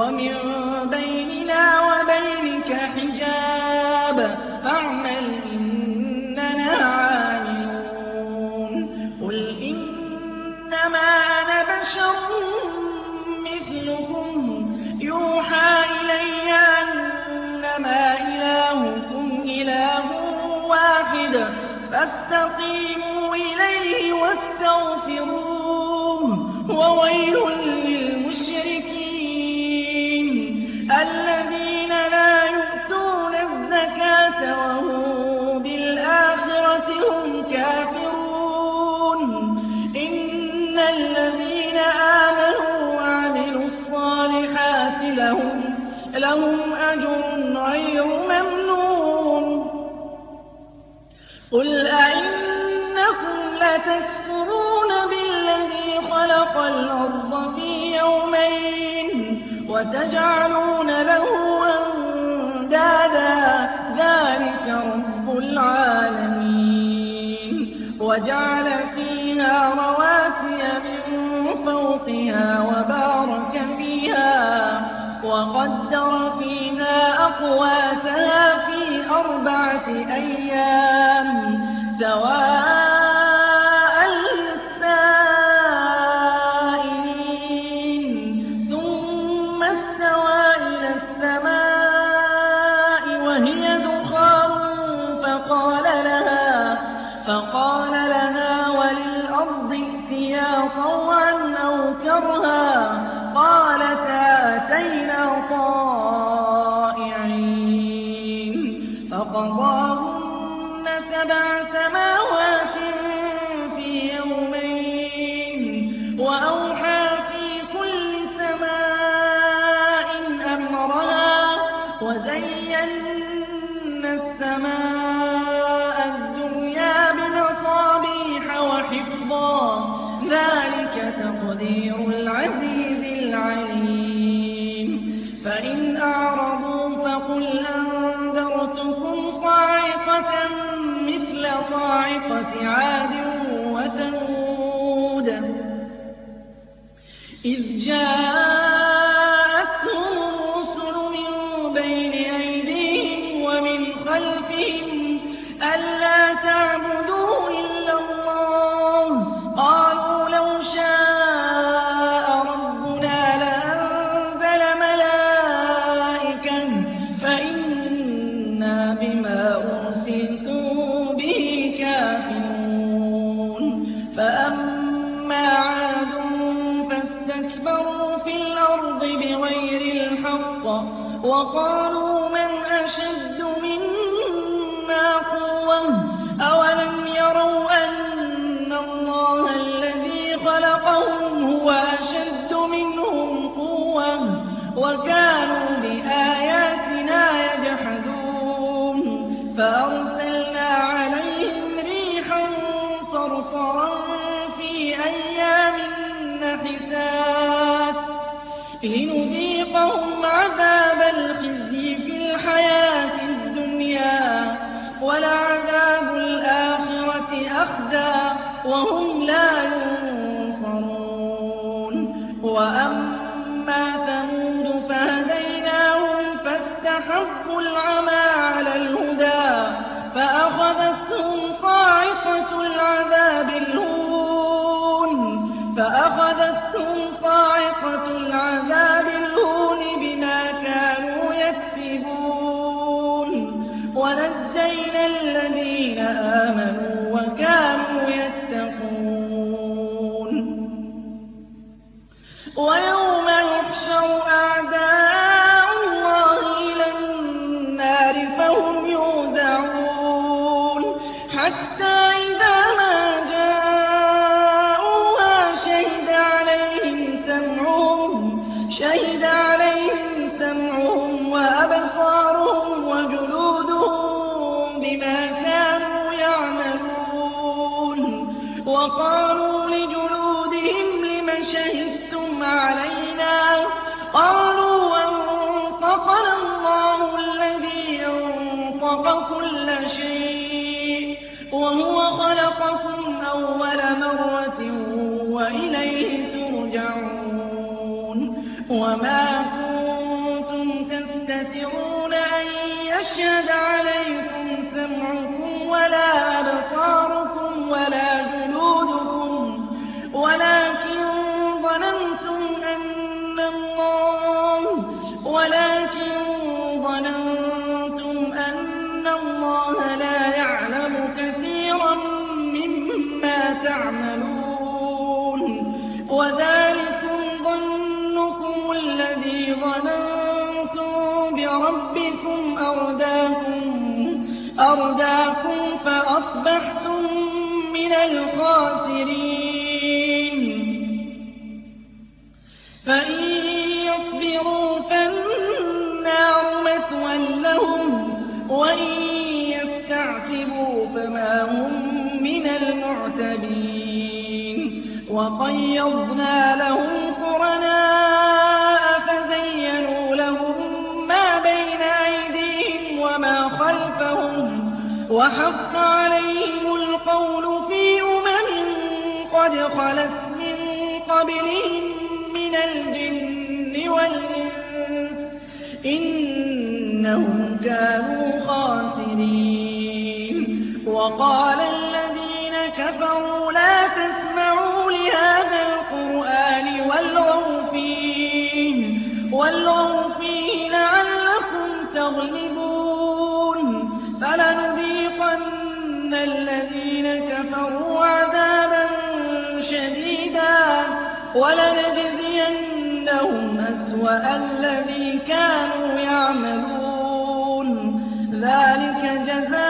ومن بيننا وبينك حجاب. فاعمل إننا عاملون. قل إنما أنا بشر مثلكم. يوحى إلي أنما إلهكم إله واحد. فاستقيموا إليه واستغفروه. وويل لهم أجر غير ممنون. قل أئنكم لتكفرون بالذي خلق الأرض في يومين وتجعلون له أندادا. ذلك رب العالمين. وجعل فيها رواسي من فوقها وبارك وقدر فيها أقواتها في أربعة أيام سواء فقضاهن سبع سماوات في يومين وأوحى في كل سماء أمرها وزينا السماء الدنيا بمصابيح وحفظا ذلك تقدير العزيز العليم فإن أعرضوا فقل أنذرتكم صاعقة عاد وثمود إذ جاءتهم وقالوا فاستحبوا العمى على الهدى فأخذتهم صاعقة العذاب. أَنطَقَ كُلَّ شَيْءٍ وَهُوَ خَلَقَكُمْ أَوَّلَ مَرَّةٍ وَإِلَيْهِ تُرْجَعُونَ وَمَا كُنتُمْ تَسْتَتِرُونَ أَن يَشْهَدَ عَلَيْكُمْ الْخَاسِرِينَ. فَإِن يَصْبِرُوا فَالنَّارُ مَثْوًى لَّهُمْ وَإِن يَسْتَعْتِبُوا فَمَا هُم مِّنَ الْمُعْتَبِينَ. وَقَيَّضْنَا لَهُمْ قُرَنَاءَ فَزَيَّنُوا لَهُم مَّا بَيْنَ أَيْدِيهِمْ وَمَا خَلْفَهُمْ وَحَقَّ خَلَتْ مِن قَبْلِهِم مِّنَ الْجِنِّ وَالْإِنسِ ۖ إِنَّهُمْ كَانُوا خَاسِرِينَ. وَقَالَ الَّذِينَ كَفَرُوا لَا تَسْمَعُوا لِهَٰذَا الْقُرْآنِ وَالْغَوْا فِيهِ وَلَنَجْزِيَنَّهُمْ أَسْوَأَ الَّذِي كَانُوا يَعْمَلُونَ. ذَٰلِكَ جَزَاءُ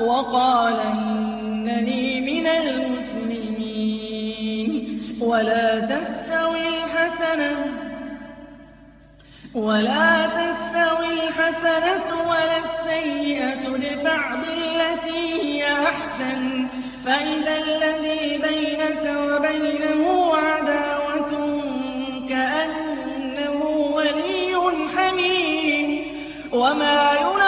وَقَالَ إِنَّنِي مِنَ الْمُسْلِمِينَ. وَلَا تَسْتَوِي الْحَسَنَةُ وَلَا السَّيِّئَةُ. ادْفَعْ بِالَّتِي هِيَ أَحْسَنُ. فَإِذَا الَّذِي بَيْنَكَ وَبَيْنَهُ عَدَاوَةٌ كَأَنَّهُ وَلِيٌّ حَمِيمٌ. وَمَا يُلَقَّاهَا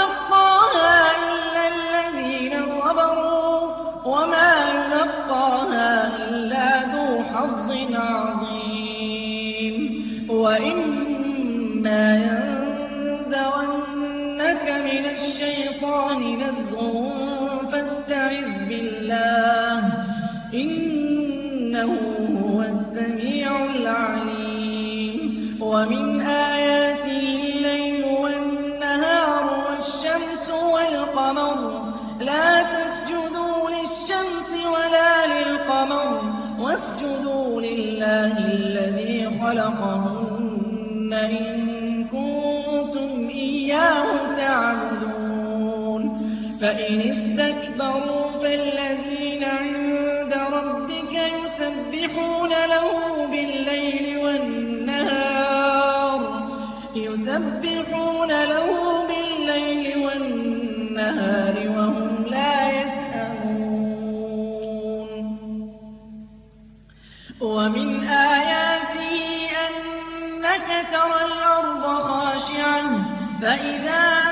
فإن استكبروا فالذين عند ربك يسبحون له بالليل والنهار يسبحون له بالليل والنهار وهم لا يسأمون. ومن آياته أنك ترى الأرض خاشعة فإذا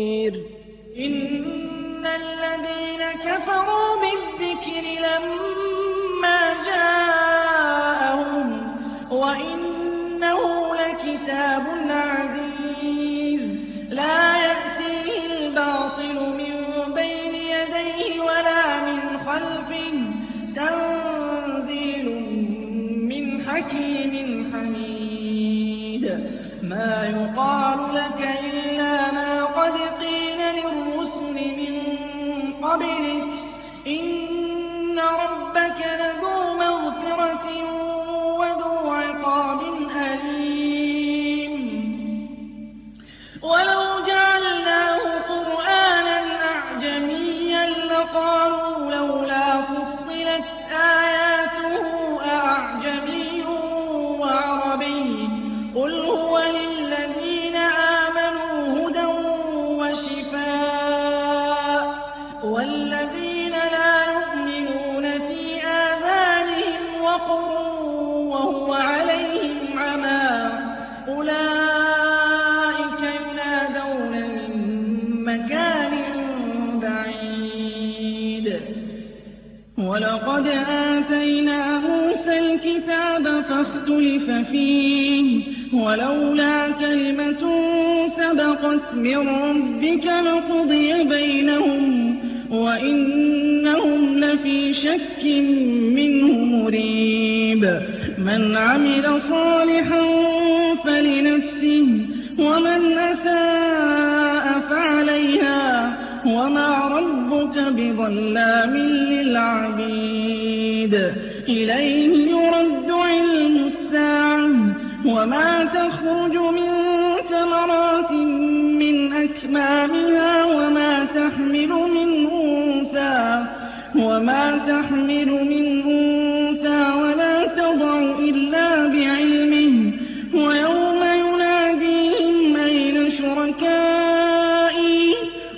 قبلك. إن فاختلف فيه ولولا كلمة سبقت من ربك لقضي بينهم وإنهم لفي شك منه مريب. من عمل صالحا فلنفسه ومن أساء فعليها وما ربك بظلام للعبيد. إليه يرد علم وما تخرج من ثمرات من أكمامها وما تحمل من أنثى وما تحمل من أنثى ولا تضع إلا بعلمه ويوم يناديهم أين شركائي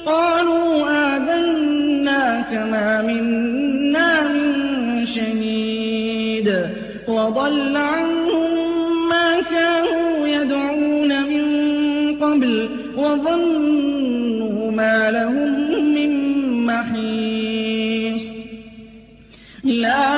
قالوا آذناك ما منا من شهيد وضل لهم من محيص. لا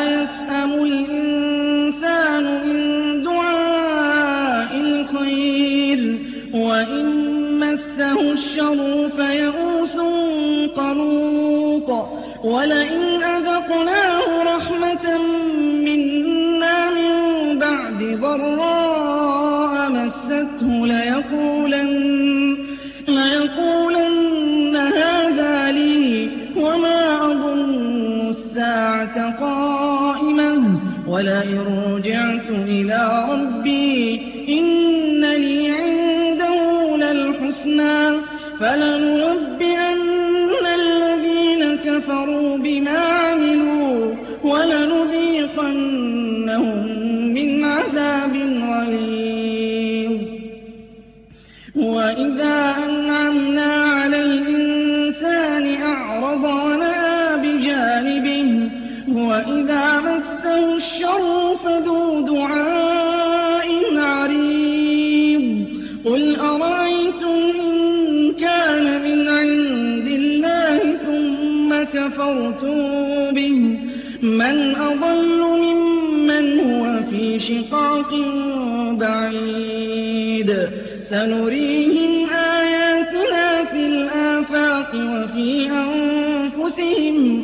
قائمة ولئن رجعت إلى ربي إن لي عنده للحسنى فلننبئن وإذا مسه الشر فذو دعاء عريض قل أرأيتم إن كان من عند الله ثم كفرتم به من أضل ممن هو في شقاق بعيد سنريهم آياتنا في الآفاق وفي أنفسهم